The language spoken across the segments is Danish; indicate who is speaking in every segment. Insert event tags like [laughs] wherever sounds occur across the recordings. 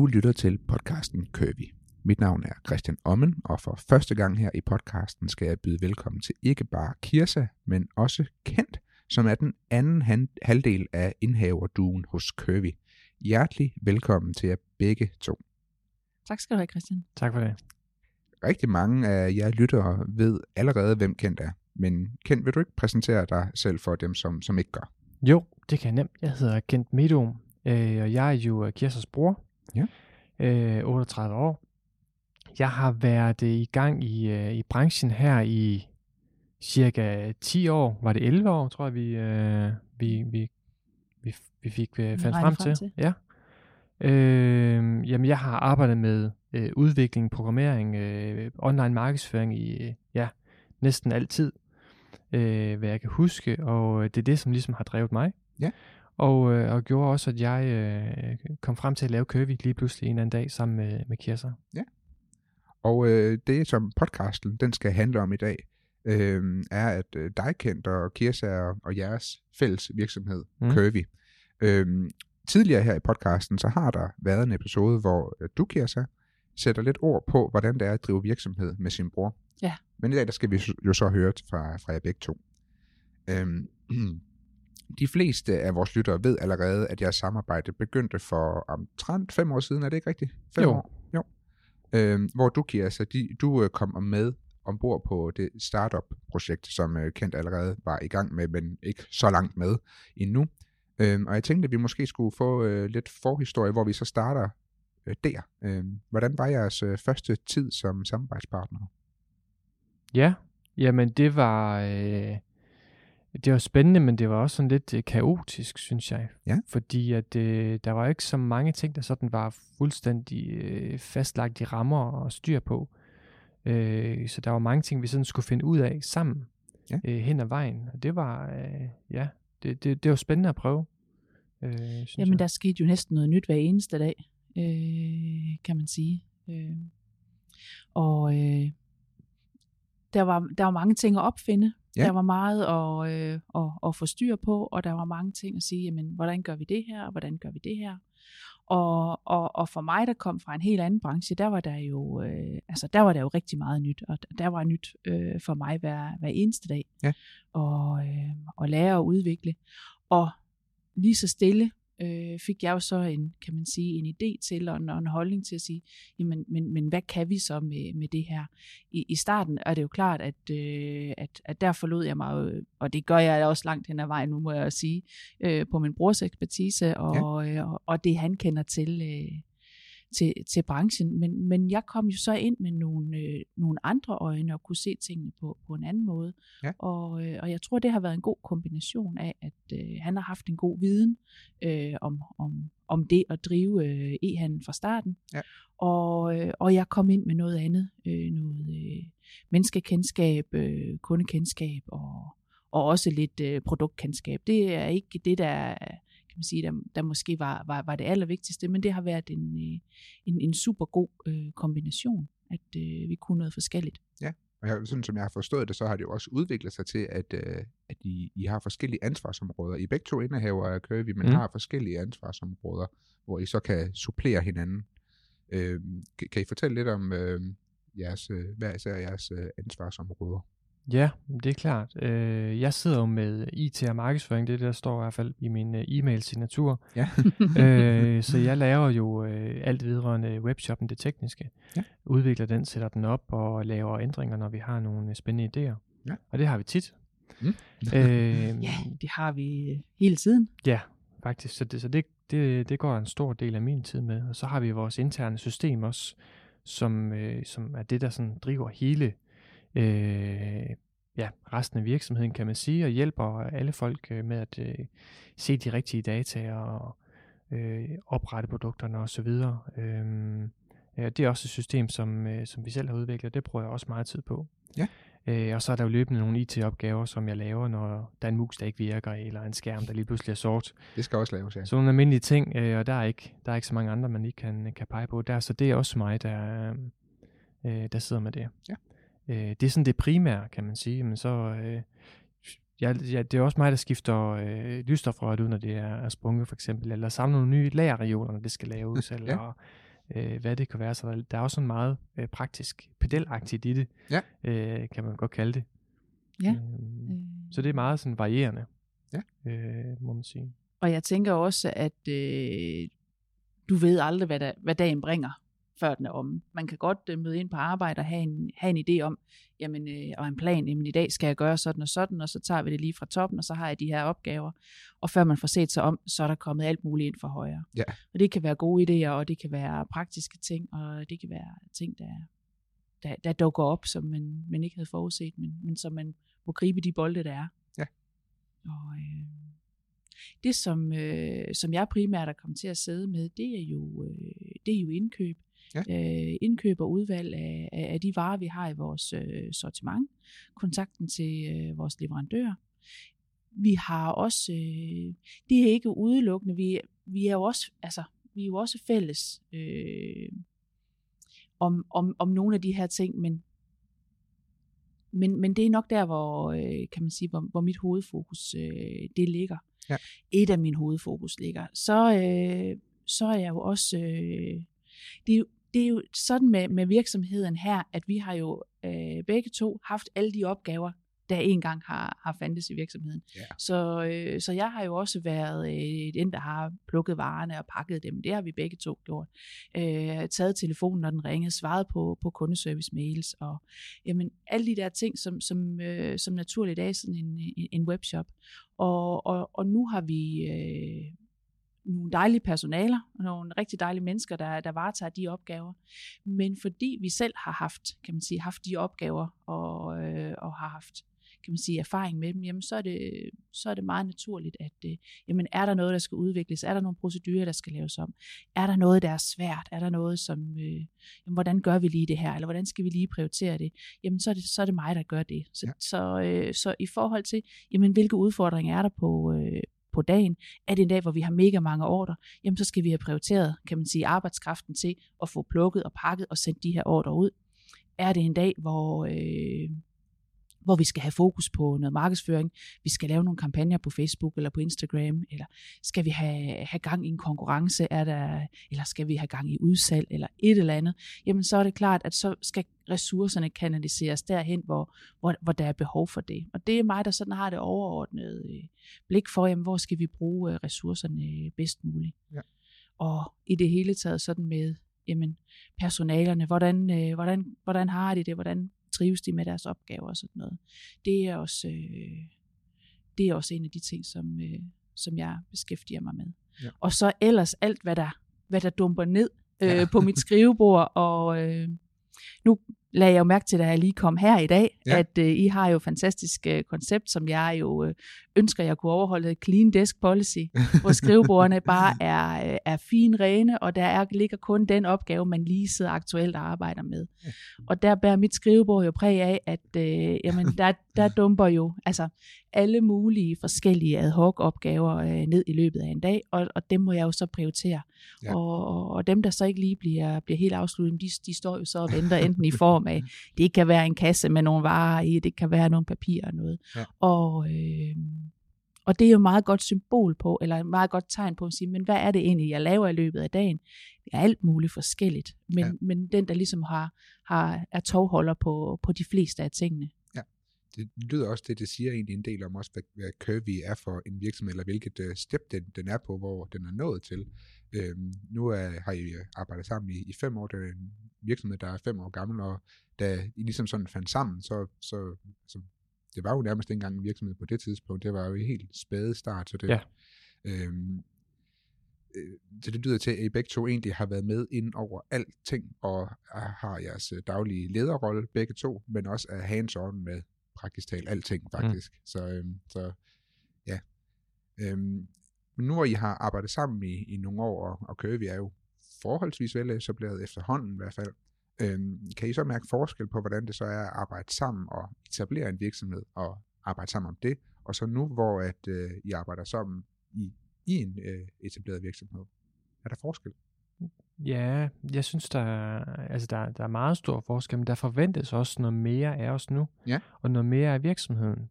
Speaker 1: Du lytter til podcasten Curvy. Mit navn er Christian Ommen, og for første gang her i podcasten skal jeg byde velkommen til ikke bare Kirsa, men også Kent, som er den anden halvdel af indhaverduen hos Curvy. Hjertelig velkommen til jer begge to.
Speaker 2: Tak skal du have, Christian.
Speaker 3: Tak for det.
Speaker 1: Rigtig mange af jer lyttere ved allerede, hvem Kent er. Men Kent, vil du ikke præsentere dig selv for dem, som, som ikke gør?
Speaker 3: Jo, det kan jeg nemt. Jeg hedder Kent Medum, øh, og jeg er jo Kirsers bror.
Speaker 1: Ja.
Speaker 3: Øh, 38 år. Jeg har været øh, i gang i, øh, i branchen her i cirka 10 år. Var det 11 år, tror jeg, vi, øh, vi, vi, vi, vi fik øh, fandt frem,
Speaker 2: frem
Speaker 3: til.
Speaker 2: til.
Speaker 3: Ja. Øh, jamen, jeg har arbejdet med øh, udvikling, programmering, øh, online markedsføring i øh, ja, næsten altid, øh, hvad jeg kan huske, og øh, det er det, som ligesom har drevet mig.
Speaker 1: Ja.
Speaker 3: Og, øh, og gjorde også, at jeg øh, kom frem til at lave Curvy lige pludselig en eller anden dag sammen med, med Kirsa.
Speaker 1: Og øh, det, som podcasten den skal handle om i dag, øh, er, at øh, dig, Kent, og Kirsa og, og jeres fælles virksomhed, mm. Curvy. Øh, tidligere her i podcasten, så har der været en episode, hvor øh, du, Kirsa, sætter lidt ord på, hvordan det er at drive virksomhed med sin bror.
Speaker 2: Ja.
Speaker 1: Men i dag, der skal vi jo så høre fra, fra jer begge to. Øhm, [clears throat] de fleste af vores lyttere ved allerede, at jeres samarbejde begyndte for omtrent fem år siden. Er det ikke rigtigt? Fem
Speaker 3: Jo.
Speaker 1: år? Jo. Øhm, hvor du, Kirsa, de, du øh, kom med ombord på det startup-projekt, som øh, Kent allerede var i gang med, men ikke så langt med endnu. Øhm, og jeg tænkte, at vi måske skulle få øh, lidt forhistorie, hvor vi så starter øh, der. Øhm, hvordan var jeres øh, første tid som samarbejdspartner?
Speaker 3: Ja, jamen det var, øh, det var spændende, men det var også sådan lidt øh, kaotisk, synes jeg.
Speaker 1: Ja.
Speaker 3: Fordi at øh, der var ikke så mange ting, der sådan var fuldstændig øh, fastlagt i rammer og styr på. Øh, så der var mange ting, vi sådan skulle finde ud af sammen
Speaker 1: Ja.
Speaker 3: øh, hen ad vejen. Og det var, øh, ja, det, det, det var spændende at prøve. Øh, synes
Speaker 2: Jamen,
Speaker 3: jeg.
Speaker 2: der skete jo næsten noget nyt hver eneste dag, øh, kan man sige. Øh, og øh, der, var, der var mange ting at opfinde.
Speaker 1: Ja.
Speaker 2: Der var meget at, øh, at, at få styr på, og der var mange ting at sige, jamen, hvordan gør vi det her, og hvordan gør vi det her? Og, og, og for mig, der kom fra en helt anden branche, der var der jo, øh, altså, der var der jo rigtig meget nyt, og der var nyt øh, for mig hver, hver eneste dag.
Speaker 1: Ja.
Speaker 2: Og, øh, og lære at udvikle. Og lige så stille øh, fik jeg jo så en, kan man sige, en idé til og en, og en holdning til at sige, jamen, men, men hvad kan vi så med, med det her? I, I starten er det jo klart, at, øh, at, at der forlod jeg mig, jo, og det gør jeg også langt hen ad vejen, nu må jeg sige, øh, på min brors ekspertise, og, ja. øh, og, og det han kender til, øh, til, til branchen. Men, men jeg kom jo så ind med nogle, øh, nogle andre øjne og kunne se tingene på, på en anden måde.
Speaker 1: Ja.
Speaker 2: Og, øh, og jeg tror, det har været en god kombination af, at øh, han har haft en god viden øh, om, om, om det at drive øh, e-handel fra starten.
Speaker 1: Ja.
Speaker 2: Og, øh, og jeg kom ind med noget andet, øh, noget øh, menneskekendskab, øh, kundekendskab og, og også lidt øh, produktkendskab. Det er ikke det, der man sige, der, der måske var, var, var det allervigtigste, men det har været en, øh, en, en super god øh, kombination, at øh, vi kunne noget forskelligt.
Speaker 1: Og jeg, sådan som jeg har forstået det, så har det jo også udviklet sig til, at, øh, at I, I har forskellige ansvarsområder. I begge to indehaver af Curvy, men mm. Har forskellige ansvarsområder, hvor I så kan supplere hinanden. Øh, kan, kan I fortælle lidt om øh, jeres, hver især jeres øh, ansvarsområder?
Speaker 3: Ja, det er klart. Øh, jeg sidder jo med IT og markedsføring, det er det, der står i hvert fald i min øh, e-mail-signatur.
Speaker 1: Ja. [laughs]
Speaker 3: øh, så jeg laver jo øh, alt vedrørende webshoppen, det tekniske.
Speaker 1: Ja.
Speaker 3: Udvikler den, sætter den op og laver ændringer, når vi har nogle øh, spændende idéer.
Speaker 1: Ja.
Speaker 3: Og det har vi tit.
Speaker 1: Mm. [laughs]
Speaker 3: øh, [laughs]
Speaker 2: Ja, det har vi hele tiden.
Speaker 3: Ja, faktisk. Så, det, så det, det, det går en stor del af min tid med. Og så har vi vores interne system også, som, øh, som er det, der sådan driver hele øh, ja, resten af virksomheden, kan man sige, og hjælper alle folk øh, med at øh, se de rigtige data og øh, oprette produkterne osv. Øh, det er også et system, som, øh, som vi selv har udviklet, det bruger jeg også meget tid på.
Speaker 1: Ja.
Speaker 3: Øh, og så er der jo løbende nogle IT-opgaver, som jeg laver, når der er en mus, der ikke virker, eller en skærm, der lige pludselig er sort.
Speaker 1: Det skal også laves, ja.
Speaker 3: Så nogle almindelige ting, øh, og der er, ikke, der er ikke så mange andre, man lige kan, kan pege på der. Så det er også mig, der, øh, der sidder med det.
Speaker 1: Ja.
Speaker 3: Øh, det er sådan det primære, kan man sige. Men så, øh, ja, ja, det er også mig, der skifter øh, lysstofrøret ud, når det er, er sprunget for eksempel, eller samler nogle nye lagerregioner, når det skal laves, [laughs]
Speaker 1: Ja.
Speaker 3: eller øh, hvad det kan være. Så der, der er også sådan meget øh, praktisk, pedelagtigt i det,
Speaker 1: Ja.
Speaker 3: øh, kan man godt kalde det.
Speaker 2: Ja.
Speaker 3: Øh,
Speaker 2: Øh,
Speaker 3: så det er meget sådan varierende,
Speaker 1: Ja.
Speaker 3: øh, må man sige.
Speaker 2: Og jeg tænker også, at øh, du ved aldrig, hvad, der, hvad dagen bringer, før den er om. Man kan godt øh, møde ind på arbejde og have en, have en idé om, jamen, øh, og en plan, jamen i dag skal jeg gøre sådan og sådan, og så tager vi det lige fra toppen, og så har jeg de her opgaver. Og før man får set sig om, så er der kommet alt muligt ind for højre.
Speaker 1: Ja.
Speaker 2: Og det kan være gode idéer, og det kan være praktiske ting, og det kan være ting, der, der, der dukker op, som man, man ikke havde forudset, men, men som man må gribe de bolde, der er.
Speaker 1: Ja.
Speaker 2: Og øh, det, som, øh, som jeg primært er kommet til at sidde med, det er jo, øh, det er jo indkøb.
Speaker 1: Ja.
Speaker 2: Øh, indkøb og udvalg af, af, af de varer, vi har i vores øh, sortiment. Kontakten til øh, vores leverandører. Vi har også, øh, det er ikke udelukkende, vi, vi er jo også, altså, vi er jo også fælles øh, om, om, om nogle af de her ting, men men, men det er nok der, hvor, øh, kan man sige, hvor, hvor mit hovedfokus øh, det ligger.
Speaker 1: Ja.
Speaker 2: Et af mine hovedfokus ligger. Så, øh, så er jeg jo også, øh, det, er jo, det er jo sådan med, med virksomheden her, at vi har jo øh, begge to haft alle de opgaver, der engang har, har fandtes i virksomheden.
Speaker 1: Ja.
Speaker 2: Så, øh, så jeg har jo også været øh, den, der har plukket varerne og pakket dem. Det har vi begge to gjort. Øh, taget telefonen, når den ringede, svaret på, på kundeservice mails og jamen, alle de der ting, som, som, øh, som naturligt er sådan en, en, en webshop. Og, og, og nu har vi øh, nogle dejlige personaler, og nogle rigtig dejlige mennesker, der, der varetager de opgaver. Men fordi vi selv har haft, kan man sige, haft de opgaver, og, øh, og har haft kan man sige, erfaring med dem, jamen så er det, så er det meget naturligt, at øh, jamen er der noget, der skal udvikles? Er der nogle procedurer, der skal laves om? Er der noget, der er svært? Er der noget, som, øh, jamen, hvordan gør vi lige det her? Eller hvordan skal vi lige prioritere det? Jamen så er det, så er det mig, der gør det. Så,
Speaker 1: Ja.
Speaker 2: ja. så, øh, så i forhold til, jamen hvilke udfordringer er der på, øh, på dagen? Er det en dag, hvor vi har mega mange ordre? Jamen så skal vi have prioriteret, kan man sige, arbejdskraften til at få plukket og pakket og sendt de her ordre ud. Er det en dag, hvor, øh, hvor vi skal have fokus på noget markedsføring, vi skal lave nogle kampagner på Facebook eller på Instagram, eller skal vi have, have gang i en konkurrence, er der, eller skal vi have gang i udsalg, eller et eller andet, jamen så er det klart, at så skal ressourcerne kanaliseres derhen, hvor, hvor, hvor der er behov for det. Og det er mig, der sådan har det overordnede øh, blik for, jamen, hvor skal vi bruge øh, ressourcerne bedst muligt.
Speaker 1: Ja.
Speaker 2: Og i det hele taget sådan med, jamen, personalerne, hvordan, øh, hvordan, hvordan har de det, hvordan trives de med deres opgaver og sådan noget. Det er også, øh, det er også en af de ting, som, øh, som jeg beskæftiger mig med.
Speaker 1: Ja.
Speaker 2: Og så ellers alt, hvad der, hvad der dumper ned øh,
Speaker 1: Ja.
Speaker 2: på mit skrivebord, og øh, nu lagde jeg jo mærke til, da jeg lige kom her i dag,
Speaker 1: Ja.
Speaker 2: at øh, I har jo et fantastisk øh, koncept, som jeg jo øh, ønsker, jeg kunne overholde, clean desk policy, [laughs] hvor skrivebordene bare er, øh, er fin rene, og der er, ligger kun den opgave, man lige sidder aktuelt og arbejder med.
Speaker 1: Ja.
Speaker 2: Og der bærer mit skrivebord jo præg af, at øh, jamen, [laughs] der, der dumper jo altså, alle mulige forskellige ad hoc opgaver øh, ned i løbet af en dag, og, og dem må jeg jo så prioritere.
Speaker 1: Ja.
Speaker 2: Og, og, og dem, der så ikke lige bliver, bliver helt afsluttet, de, de står jo så og venter enten i form af, det kan være en kasse med nogle varer i, det kan være nogle papirer og noget.
Speaker 1: Ja.
Speaker 2: Og, øh, og det er jo et meget godt symbol på, eller et meget godt tegn på at sige, men hvad er det egentlig, jeg laver i løbet af dagen? Det er alt muligt forskelligt, men,
Speaker 1: Ja.
Speaker 2: ja. men den, der ligesom har, har, er tovholder på, på de fleste af tingene.
Speaker 1: det lyder også det, det siger egentlig en del om også, hvad, hvad Curvy er for en virksomhed, eller hvilket uh, step den, den er på, hvor den er nået til. Øhm, nu er, har I øh, arbejdet sammen i, i fem år, det er en virksomhed, der er fem år gammel, og da I ligesom sådan fandt sammen, så, så, så det var jo nærmest ikke engang en virksomhed på det tidspunkt, det var jo en helt spæde start, så det,
Speaker 3: Ja.
Speaker 1: øhm, øh, så det lyder til, at I begge to egentlig har været med ind over alting, og har jeres øh, daglige lederrolle begge to, men også er hands-on med praktisk talt alting faktisk. Mm. Så, øhm, så ja. Øhm, men nu hvor I har arbejdet sammen i, i nogle år, og, og Curvy er jo forholdsvis veletableret efterhånden i hvert fald, øhm, kan I så mærke forskel på, hvordan det så er at arbejde sammen og etablere en virksomhed og arbejde sammen om det, og så nu hvor at øh, I arbejder sammen i, i en øh, etableret virksomhed? Er der forskel?
Speaker 3: Ja, jeg synes, der er, altså der, der er meget stor forskel, men der forventes også noget mere af os nu,
Speaker 1: Ja.
Speaker 3: og noget mere af virksomheden.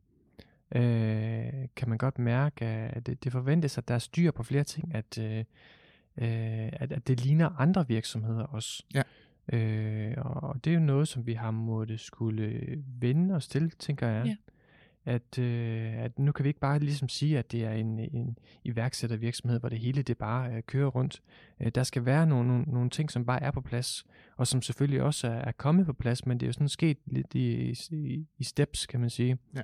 Speaker 3: Øh, kan man godt mærke, at det, det forventes, at der er styr på flere ting, at, øh, øh, at, at det ligner andre virksomheder også.
Speaker 1: Ja.
Speaker 3: Øh, og det er jo noget, som vi har måttet skulle vende os til, tænker jeg.
Speaker 2: Ja.
Speaker 3: At, øh, at nu kan vi ikke bare ligesom sige, at det er en, en iværksættervirksomhed, hvor det hele det bare øh, kører rundt. Øh, der skal være nogle, nogle, nogle ting, som bare er på plads, og som selvfølgelig også er, er kommet på plads, men det er jo sådan sket lidt i, i, i steps, kan man sige.
Speaker 1: Ja.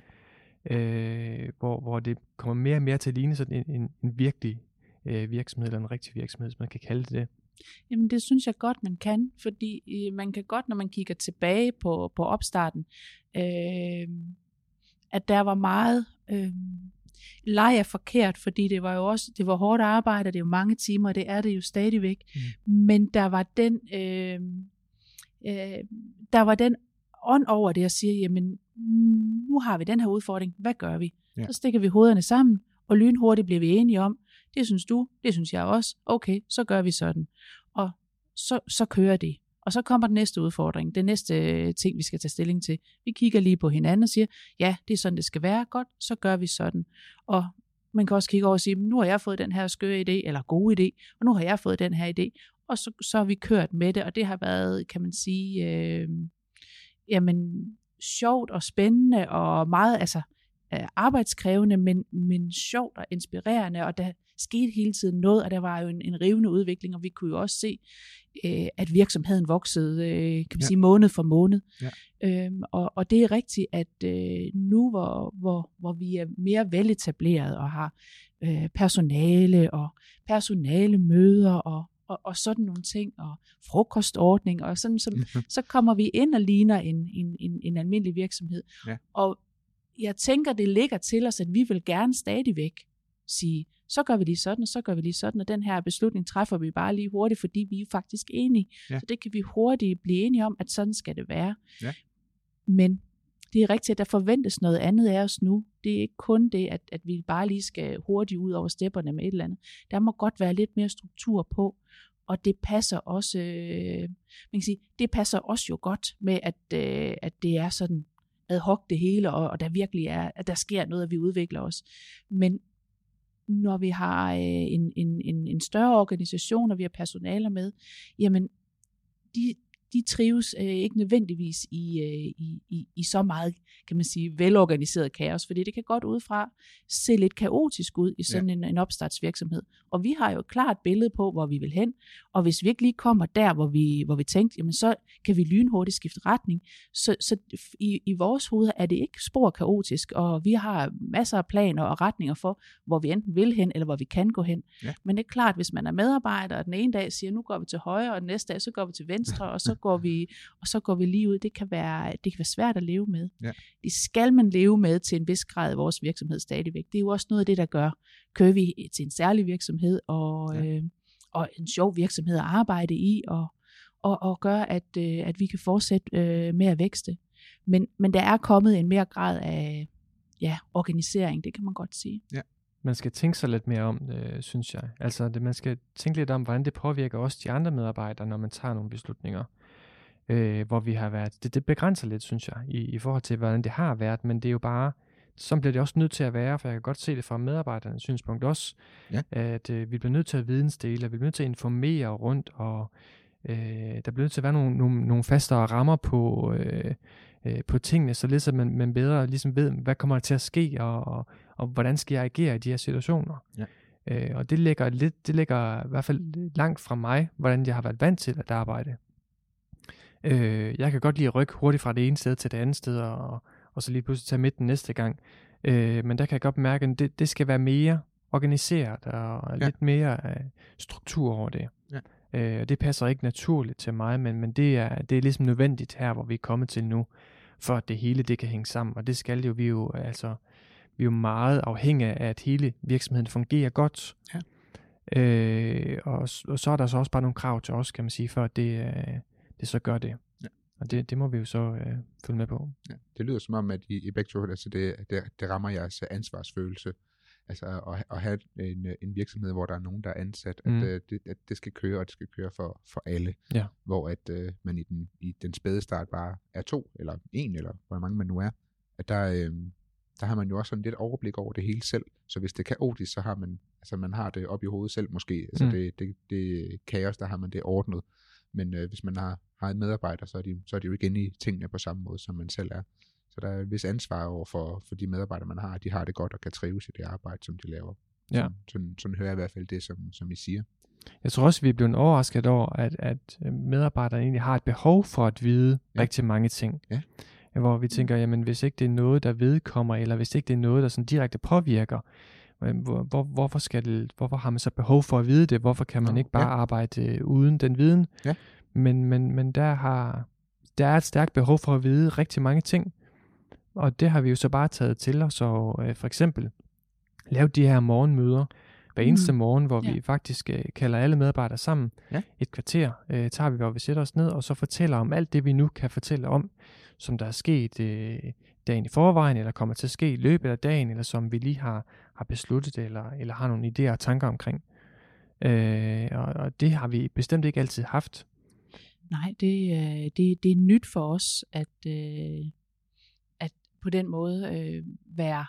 Speaker 3: Øh, hvor, hvor det kommer mere og mere til at ligne sådan en, en, en virkelig øh, virksomhed, eller en rigtig virksomhed, hvis man kan kalde det det.
Speaker 2: Jamen det synes jeg godt, man kan, fordi øh, man kan godt, når man kigger tilbage på, på opstarten, øh, at der var meget øh, leg er forkert, fordi det var jo også det var hårdt arbejde, det er jo mange timer, og det er det jo stadigvæk. Mm. Men der var den øh, øh, der var den ånd over det, og siger, jamen nu har vi den her udfordring, hvad gør vi?
Speaker 1: Ja.
Speaker 2: Så stikker vi hovederne sammen, og lynhurtigt bliver vi enige om, det synes du, det synes jeg også, okay, så gør vi sådan. Og så, så kører det. Og så kommer den næste udfordring, det næste øh, ting, vi skal tage stilling til. Vi kigger lige på hinanden og siger, ja, det er sådan, det skal være, godt, så gør vi sådan. Og man kan også kigge over og sige, nu har jeg fået den her skøre idé, eller gode idé, og nu har jeg fået den her idé, og så, så har vi kørt med det, og det har været, kan man sige, øh, jamen, sjovt og spændende, og meget, altså, øh, arbejdskrævende, men, men sjovt og inspirerende, og der skete hele tiden noget, og der var jo en, en rivende udvikling, og vi kunne jo også se, øh, at virksomheden voksede, øh, kan man
Speaker 1: Ja.
Speaker 2: sige, måned for måned.
Speaker 1: Ja.
Speaker 2: Øhm, og, og det er rigtigt, at øh, nu, hvor, hvor, hvor vi er mere veletableret og har øh, personale og personale møder og, og, og sådan nogle ting, og frokostordning, og sådan, som, så kommer vi ind og ligner en, en, en, en almindelig virksomhed.
Speaker 1: Ja.
Speaker 2: Og jeg tænker, det ligger til os, at vi vil gerne stadigvæk sige, så gør vi lige sådan, og så gør vi lige sådan, og den her beslutning træffer vi bare lige hurtigt, fordi vi er faktisk enige.
Speaker 1: Ja.
Speaker 2: Så det kan vi hurtigt blive enige om, at sådan skal det være.
Speaker 1: Ja.
Speaker 2: Men det er rigtigt, at der forventes noget andet af os nu. Det er ikke kun det, at, at vi bare lige skal hurtigt ud over stepperne med et eller andet. Der må godt være lidt mere struktur på, og det passer også, øh, man kan sige, det passer også jo godt med, at, øh, at det er sådan ad hoc det hele, og, og der virkelig er, at der sker noget, at vi udvikler os. Men når vi har øh, en, en, en, en større organisation, og vi har personaler med, jamen, de, de trives øh, ikke nødvendigvis i, øh, i, i, i så meget, kan man sige, velorganiseret kaos, fordi det kan godt udefra se lidt kaotisk ud i sådan ja. en, en opstartsvirksomhed. Og vi har jo et klart billede på, hvor vi vil hen, og hvis vi ikke lige kommer der, hvor vi, hvor vi tænkte, jamen så kan vi lynhurtigt skifte retning. Så, så i, i vores hoveder er det ikke spor kaotisk, og vi har masser af planer og retninger for, hvor vi enten vil hen, eller hvor vi kan gå hen.
Speaker 1: Ja.
Speaker 2: Men det er klart, hvis man er medarbejder, og den ene dag siger, nu går vi til højre, og den næste dag, så går vi til venstre, og så går vi, og så går vi lige ud. Det kan være, det kan være svært at leve med.
Speaker 1: Ja.
Speaker 2: Det skal man leve med til en vis grad i vores virksomhed stadigvæk. Det er jo også noget af det, der gør Curvy til en særlig virksomhed, og,
Speaker 1: Ja.
Speaker 2: ja. øh, og en sjov virksomhed at arbejde i, og, og, og gør, at, øh, at vi kan fortsætte øh, med at vækste. Men, men der er kommet en mere grad af ja, organisering, det kan man godt sige.
Speaker 3: Man skal tænke sig lidt mere om, øh, synes jeg. Altså, det, man skal tænke lidt om, hvordan det påvirker også de andre medarbejdere, når man tager nogle beslutninger. Øh, hvor vi har været, det, det begrænser lidt, synes jeg, i, i forhold til, hvordan det har været, men det er jo bare, så bliver det også nødt til at være, for jeg kan godt se det fra medarbejdernes synspunkt også,
Speaker 1: Ja.
Speaker 3: at øh, vi bliver nødt til at vidensdele, og vi bliver nødt til at informere rundt, og øh, der bliver nødt til at være nogle, nogle, nogle fastere rammer på, øh, øh, på tingene, således at man, man bedre ligesom ved, hvad kommer der til at ske, og, og, og hvordan skal jeg agere i de her situationer.
Speaker 1: Ja.
Speaker 3: Øh, og det ligger lidt, det ligger i hvert fald langt fra mig, hvordan jeg har været vant til at arbejde. Øh, jeg kan godt lide at rykke hurtigt fra det ene sted til det andet sted, og, og så lige pludselig tage midten næste gang. Øh, men der kan jeg godt mærke, at det, det skal være mere organiseret, og
Speaker 1: Ja.
Speaker 3: lidt mere øh, struktur over det.
Speaker 1: Ja.
Speaker 3: Øh, og det passer ikke naturligt til mig, men, men det, er, det er ligesom nødvendigt her, hvor vi er kommet til nu, for at det hele det kan hænge sammen. Og det skal jo, vi jo, altså, vi er jo meget afhængige af, at hele virksomheden fungerer godt.
Speaker 1: Ja.
Speaker 3: Øh, og, og så er der så også bare nogle krav til os, kan man sige, for at det, øh, det så gør det.
Speaker 1: Ja.
Speaker 3: Og det, det må vi jo så øh, følge med på.
Speaker 1: Ja, det lyder som om, at I, I begge to, altså det, det, det rammer jeres ansvarsfølelse. Altså at, at have en, en virksomhed, hvor der er nogen, der er ansat,
Speaker 3: Mm.
Speaker 1: at, øh, det, at det skal køre, og det skal køre for, for alle.
Speaker 3: Ja.
Speaker 1: Hvor at øh, man i den, i den spæde start bare er to, eller en, eller hvor mange man nu er. At der, øh, der har man jo også sådan lidt overblik over det hele selv. Så hvis det er kaotisk, så har man, altså man har det op i hovedet selv måske. Altså
Speaker 3: Mm.
Speaker 1: mm. det, det, det kaos, der har man det ordnet. Men øh, hvis man har, har en medarbejder, så er, de, så er de jo ikke inde i tingene på samme måde, som man selv er. Så der er et vis ansvar over for, for de medarbejdere, man har, at de har det godt og kan trives i det arbejde, som de laver.
Speaker 3: Ja.
Speaker 1: Sådan, sådan, sådan hører jeg i hvert fald det, som, som I siger.
Speaker 3: Jeg tror også, vi er blevet overrasket over, at, at øh, medarbejderne egentlig har et behov for at vide ja. Rigtig mange ting.
Speaker 1: Ja.
Speaker 3: Hvor vi tænker, jamen hvis ikke det er noget, der vedkommer, eller hvis ikke det er noget, der sådan direkte påvirker, hvor, hvor, hvorfor, skal det, hvorfor har man så behov for at vide det? Hvorfor kan man ikke bare
Speaker 1: ja.
Speaker 3: arbejde øh, uden den viden?
Speaker 1: Ja.
Speaker 3: Men, men, men der, har, der er et stærkt behov for at vide rigtig mange ting. Og det har vi jo så bare taget til os, og øh, for eksempel lavet de her morgenmøder hver eneste
Speaker 2: Mm.
Speaker 3: morgen, hvor
Speaker 2: Ja.
Speaker 3: vi faktisk øh, kalder alle medarbejdere sammen.
Speaker 1: Ja.
Speaker 3: Et kvarter øh, tager vi, hvor vi sætter os ned, og så fortæller om alt det, vi nu kan fortælle om, som der er sket øh, dagen i forvejen, eller kommer til at ske i løbet af dagen, eller som vi lige har, har besluttet, eller, eller har nogle idéer og tanker omkring. Øh, og, og det har vi bestemt ikke altid haft.
Speaker 2: Nej, det, øh, det, det er nyt for os, at, øh, at på den måde øh, være,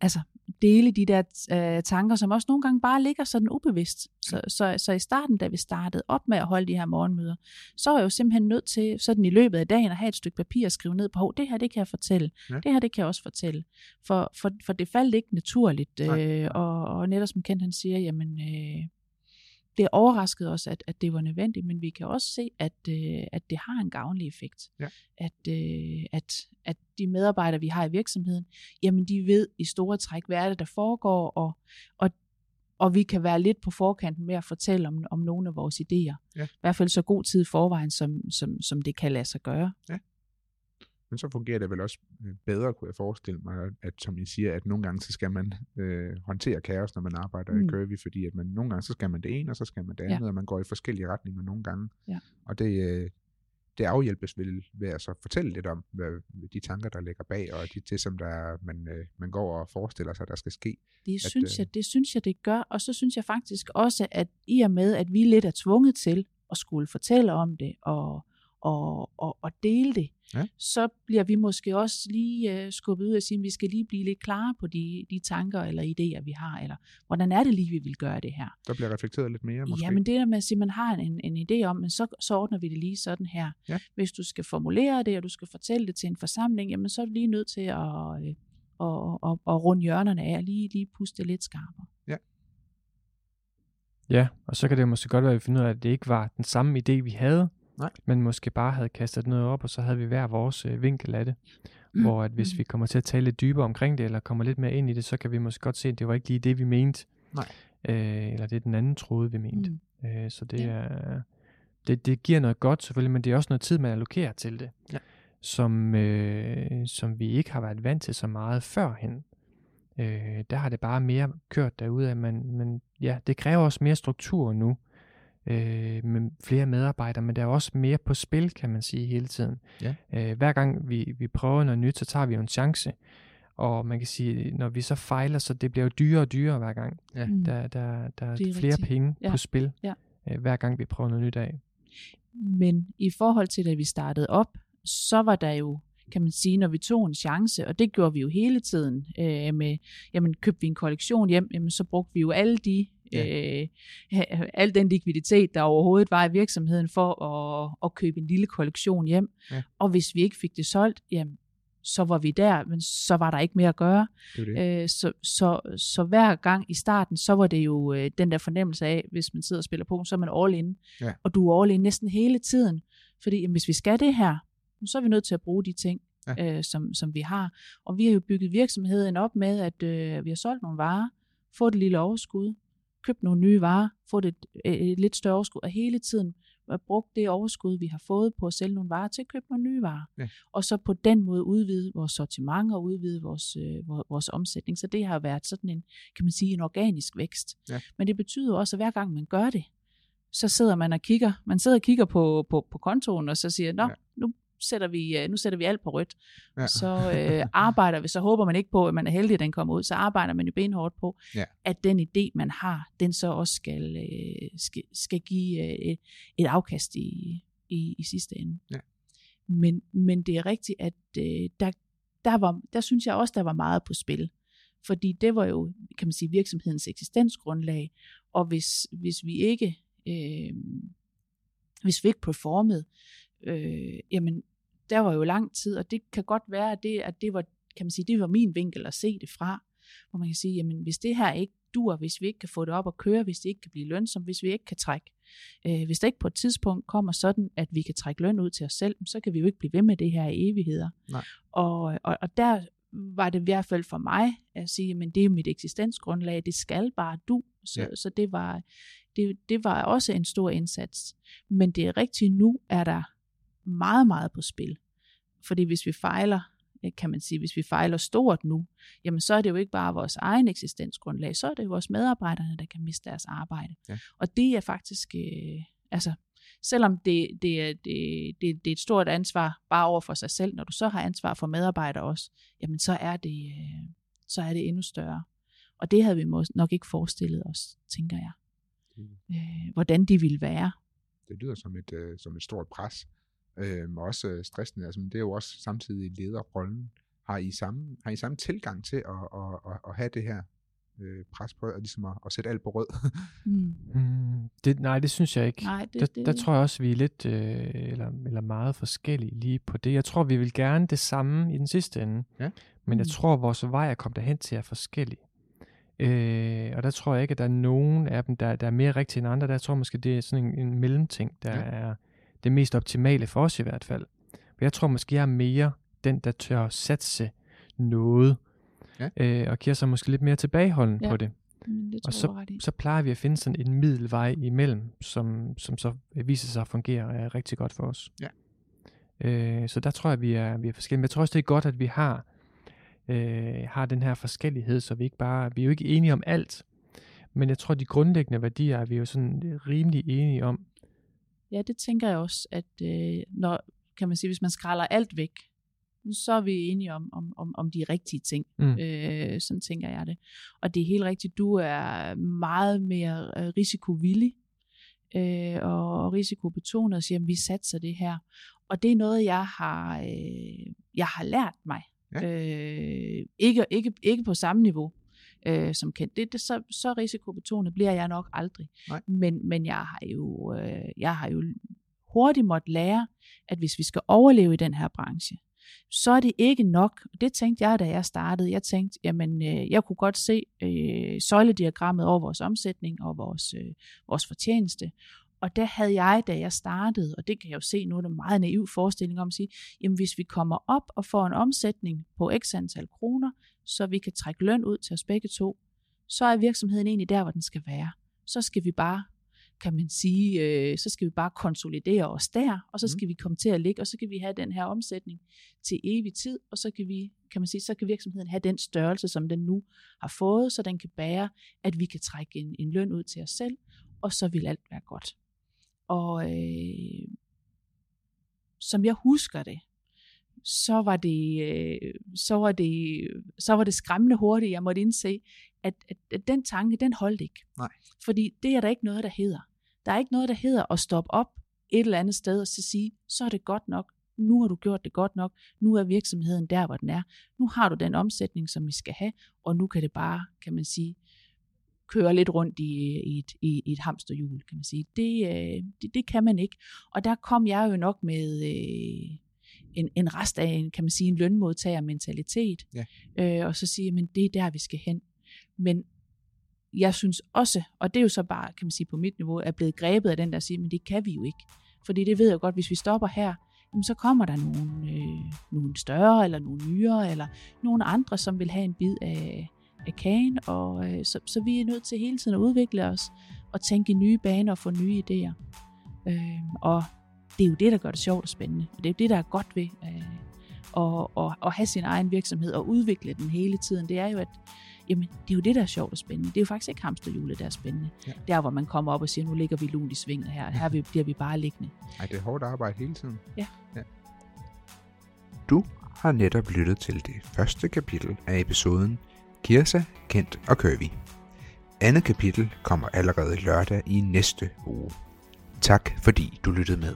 Speaker 2: altså dele de der øh, tanker, som også nogle gange bare ligger sådan ubevidst. Så, så, så i starten, da vi startede op med at holde de her morgenmøder, så var jeg jo simpelthen nødt til sådan i løbet af dagen at have et stykke papir at skrive ned på, "Hov, det her, det kan jeg fortælle,
Speaker 1: Ja.
Speaker 2: det her, det kan jeg også fortælle. For, for, for det faldt ikke naturligt, øh, og, og netop som Kent han siger, jamen... Øh, det overraskede os, at, at det var nødvendigt, men vi kan også se, at, øh, at det har en gavnlig effekt.
Speaker 1: Ja.
Speaker 2: At, øh, at, at de medarbejdere, vi har i virksomheden, jamen de ved i store træk, hvad er det, der foregår, og, og, og vi kan være lidt på forkanten med at fortælle om, om nogle af vores idéer.
Speaker 1: Ja.
Speaker 2: I hvert fald så god tid i forvejen, som, som, som det kan lade sig gøre.
Speaker 1: Men så fungerer det vel også øh, bedre, kunne jeg forestille mig, at som I siger, at nogle gange så skal man øh, håndtere kaos, når man arbejder mm. I Curvy, fordi at man, nogle gange så skal man det ene, og så skal man det
Speaker 2: Ja.
Speaker 1: andet, og man går i forskellige retninger nogle gange.
Speaker 2: Ja.
Speaker 1: Og det, øh, det afhjælpes vel ved at så fortælle lidt om hvad, de tanker, der ligger bag, og de, det, som der, man, øh, man går og forestiller sig, der skal ske.
Speaker 2: Det
Speaker 1: At,
Speaker 2: synes,
Speaker 1: øh,
Speaker 2: jeg, det synes jeg, det gør. Og så synes jeg faktisk også, at i og med, at vi lidt er tvunget til at skulle fortælle om det og, og, og, og dele det,
Speaker 1: Ja.
Speaker 2: så bliver vi måske også lige uh, skubbet ud og sige, at vi skal lige blive lidt klare på de, de tanker eller idéer, vi har, eller hvordan er det lige, vi vil gøre det her.
Speaker 1: Der bliver reflekteret lidt mere, måske.
Speaker 2: Ja, men det der med at sige, at man har en, en idé om, men så, så ordner vi det lige sådan her.
Speaker 1: Ja.
Speaker 2: Hvis du skal formulere det, og du skal fortælle det til en forsamling, jamen så er du lige nødt til at, øh, at, at, at runde hjørnerne af og lige, lige puste det lidt skarpere.
Speaker 3: Ja, og så kan det måske godt være, at vi finder ud af, at det ikke var den samme idé, vi havde,
Speaker 1: Nej.
Speaker 3: men måske bare havde kastet noget op, og så havde vi hver vores øh, vinkel af det. Mm. Hvor at hvis vi kommer til at tale lidt dybere omkring det, eller kommer lidt mere ind i det, så kan vi måske godt se, at det var ikke lige det, vi mente.
Speaker 1: Nej.
Speaker 3: Øh, eller det er den anden troede, vi mente.
Speaker 2: Mm.
Speaker 3: Øh, så det
Speaker 2: Ja.
Speaker 3: er... Det, det giver noget godt selvfølgelig, men det er også noget tid, man allokerer til det.
Speaker 1: Ja.
Speaker 3: Som, øh, som vi ikke har været vant til så meget førhen. Øh, der har det bare mere kørt derude af, men, men ja, det kræver også mere struktur nu. Øh, med flere medarbejdere, men der er også mere på spil, kan man sige, hele tiden.
Speaker 1: Ja.
Speaker 3: Øh, hver gang vi, vi prøver noget nyt, så tager vi jo en chance. Og man kan sige, når vi så fejler, så det bliver jo dyrere og dyrere hver gang.
Speaker 1: Ja.
Speaker 2: Mm.
Speaker 3: Der, der, der er,
Speaker 2: Det er
Speaker 3: flere
Speaker 2: rigtigt.
Speaker 3: penge
Speaker 2: Ja.
Speaker 3: på spil,
Speaker 2: Ja.
Speaker 3: øh, hver gang vi prøver noget nyt af.
Speaker 2: Men i forhold til, da vi startede op, så var der jo, kan man sige, når vi tog en chance, og det gjorde vi jo hele tiden øh, med, jamen købte vi en kollektion hjem, jamen så brugte vi jo alle de,
Speaker 1: Ja.
Speaker 2: øh, al den likviditet, der overhovedet var i virksomheden for at, at købe en lille kollektion hjem.
Speaker 1: Ja.
Speaker 2: Og hvis vi ikke fik det solgt, jamen så var vi der, men så var der ikke mere at gøre.
Speaker 1: Det det.
Speaker 2: Øh, så, så, så hver gang i starten, så var det jo øh, den der fornemmelse af, hvis man sidder og spiller på, så er man all in.
Speaker 1: Ja.
Speaker 2: Og du er all in næsten hele tiden. Fordi jamen, hvis vi skal det her, så er vi nødt til at bruge de ting,
Speaker 1: Ja.
Speaker 2: øh, som, som vi har. Og vi har jo bygget virksomheden op med, at øh, vi har solgt nogle varer, fået et lille overskud, købt nogle nye varer, fået et, et, et lidt større overskud, og hele tiden brugt det overskud, vi har fået på at sælge nogle varer, til at købe nogle nye varer.
Speaker 1: Ja.
Speaker 2: Og så på den måde udvide vores sortiment og udvide vores, øh, vores, omsætning. Så det har været sådan en, kan man sige, en organisk vækst.
Speaker 1: Ja.
Speaker 2: Men det betyder også, at hver gang man gør det, så sidder man og kigger, man sidder og kigger på, på, på kontoen, og så siger, nå,
Speaker 1: ja.
Speaker 2: nu sætter vi, øh, nu sætter vi alt på rødt.
Speaker 1: Ja.
Speaker 2: Så øh, arbejder vi, så håber man ikke på, at man er heldig, at den kommer ud, så arbejder man jo benhårdt på,
Speaker 1: Ja.
Speaker 2: at den idé, man har, den så også skal, øh, skal, skal give øh, et, et afkast i, i, i sidste ende.
Speaker 1: Ja.
Speaker 2: Men, men det er rigtigt, at øh, der, der, var, der synes jeg også, der var meget på spil. Fordi det var jo, kan man sige, virksomhedens eksistensgrundlag. Og hvis, hvis vi ikke, øh, hvis vi ikke performede, øh, jamen, der var jo lang tid, og det kan godt være, at det, at det var, kan man sige, det var min vinkel at se det fra, hvor man kan sige, jamen, hvis det her ikke dur, hvis vi ikke kan få det op at køre, hvis det ikke kan blive lønsomt, hvis vi ikke kan trække, øh, hvis der ikke på et tidspunkt kommer sådan, at vi kan trække løn ud til os selv, så kan vi jo ikke blive ved med det her i evigheder.
Speaker 1: Nej.
Speaker 2: Og, og, og der var det i hvert fald for mig at sige, men det er mit eksistensgrundlag, det skal bare du. Så,
Speaker 1: Ja.
Speaker 2: så det, var, det, det var også en stor indsats. Men det er rigtigt, nu er der meget, meget på spil. Fordi hvis vi fejler, øh, kan man sige, hvis vi fejler stort nu, jamen så er det jo ikke bare vores egen eksistensgrundlag, så er det jo vores medarbejderne, der kan miste deres arbejde.
Speaker 1: Ja.
Speaker 2: Og det er faktisk, øh, altså, selvom det, det, er, det, det, det er et stort ansvar bare over for sig selv, når du så har ansvar for medarbejdere også, jamen så er det, øh, så er det endnu større. Og det havde vi nok ikke forestillet os, tænker jeg.
Speaker 1: Mm.
Speaker 2: Øh, hvordan de ville være.
Speaker 1: Det lyder som et, øh, som et stort pres. Øh, og også øh, stressende. Altså, men det er jo også samtidig lederrollen. Har I samme, har I samme tilgang til at, at, at, at have det her øh, pres på, og ligesom at, at sætte alt på rød?
Speaker 2: Mm.
Speaker 3: Mm, det, nej, det synes jeg ikke.
Speaker 2: Nej, det,
Speaker 3: der,
Speaker 2: det,
Speaker 3: der tror jeg også, vi er lidt øh, eller, eller meget forskellige lige på det. Jeg tror, vi vil gerne det samme i den sidste ende.
Speaker 1: Ja.
Speaker 3: Men jeg
Speaker 2: Mm.
Speaker 3: tror, vores vej at komme derhen til er forskellig. Øh, og der tror jeg ikke, at der er nogen af dem, der, der er mere rigtige end andre. Der tror jeg måske, det er sådan en, en mellemting, der
Speaker 1: Ja.
Speaker 3: ja. er det mest optimale for os i hvert fald. For jeg tror måske, jeg er mere den, der tør satse noget.
Speaker 1: Ja.
Speaker 3: Øh, og giver sig måske lidt mere tilbageholden
Speaker 2: Ja.
Speaker 3: på det.
Speaker 2: Mm, det tror
Speaker 3: Og så, så plejer vi at finde sådan en middelvej imellem, som, som så viser sig at fungere og er rigtig godt for os.
Speaker 1: Ja.
Speaker 3: Øh, så der tror jeg, vi er, vi er forskellige. Men jeg tror også, det er godt, at vi har, øh, har den her forskellighed, så vi ikke bare, vi er jo ikke enige om alt. Men jeg tror, de grundlæggende værdier er vi jo sådan rimelig enige om.
Speaker 2: Ja, det tænker jeg også, at øh, når, kan man sige, hvis man skræller alt væk, så er vi enige om, om, om, om de rigtige ting.
Speaker 3: Mm.
Speaker 2: Øh, sådan tænker jeg det. Og det er helt rigtigt, du er meget mere øh, risikovillig øh, og risikobetonet og siger, at vi satser det her. Og det er noget, jeg har, øh, jeg har lært mig.
Speaker 1: Ja.
Speaker 2: Øh, ikke, ikke, ikke på samme niveau øh, som kendt. Det, det, så, så risikobetonet bliver jeg nok aldrig.
Speaker 1: Nej.
Speaker 2: Men, men jeg har jo, øh, jeg har jo hurtigt måtte lære, at hvis vi skal overleve i den her branche, så er det ikke nok. Det tænkte jeg, da jeg startede. Jeg tænkte, jamen, øh, jeg kunne godt se øh, søjlediagrammet over vores omsætning og vores, øh, vores fortjeneste. Og der havde jeg, da jeg startede, og det kan jeg jo se nu, er en meget naiv forestilling om at sige, jamen hvis vi kommer op og får en omsætning på x antal kroner, så vi kan trække løn ud til os begge to, så er virksomheden egentlig der, hvor den skal være. Så skal vi bare, kan man sige, øh, så skal vi bare konsolidere os der, og så
Speaker 1: Mhm.
Speaker 2: skal vi komme til at ligge, og så kan vi have den her omsætning til evig tid, og så kan vi, kan man sige, så kan virksomheden have den størrelse, som den nu har fået, så den kan bære, at vi kan trække en, en løn ud til os selv, og så vil alt være godt. Og øh, som jeg husker det, så var det, øh, så var det, så var det skræmmende hurtigt, jeg måtte indse, at, at, at den tanke, den holdt ikke.
Speaker 1: Nej.
Speaker 2: Fordi det er der ikke noget, der hedder. Der er ikke noget, der hedder at stoppe op et eller andet sted og så sige, så er det godt nok, nu har du gjort det godt nok, nu er virksomheden der, hvor den er, nu har du den omsætning, som vi skal have, og nu kan det bare, kan man sige, køre lidt rundt i, i, et, i, i et hamsterhjul, kan man sige. Det, øh, det, det kan man ikke. Og der kom jeg jo nok med øh, en, en rest af en, kan man sige, en lønmodtagermentalitet,
Speaker 1: Ja.
Speaker 2: øh, og så sige, men det er der, vi skal hen. Men jeg synes også, og det er jo så bare, kan man sige, på mit niveau, er blevet grebet af den, der siger, men det kan vi jo ikke. Fordi det ved jeg godt, hvis vi stopper her, jamen så kommer der nogle, øh, nogle større, eller nogle nyere, eller nogle andre, som vil have en bid af, af kagen, og øh, så, så vi er nødt til hele tiden at udvikle os, og tænke i nye baner og få nye idéer. Øh, og det er jo det, der gør det sjovt og spændende, og det er jo det, der er godt ved øh, at, at, at have sin egen virksomhed og udvikle den hele tiden. Det er jo, at jamen, det er jo det, der er sjovt og spændende. Det er jo faktisk ikke hamsterhjulet, der er spændende.
Speaker 1: Ja.
Speaker 2: Der, hvor man kommer op og siger, nu ligger vi lunt i svinget her, her vi- bliver vi bare liggende.
Speaker 1: Ej, det er hårdt arbejde hele tiden.
Speaker 2: Ja.
Speaker 1: ja. Du har netop lyttet til det første kapitel af episoden Kirsa, Kent og Curvy. Andet kapitel kommer allerede lørdag i næste uge. Tak fordi du lyttede med.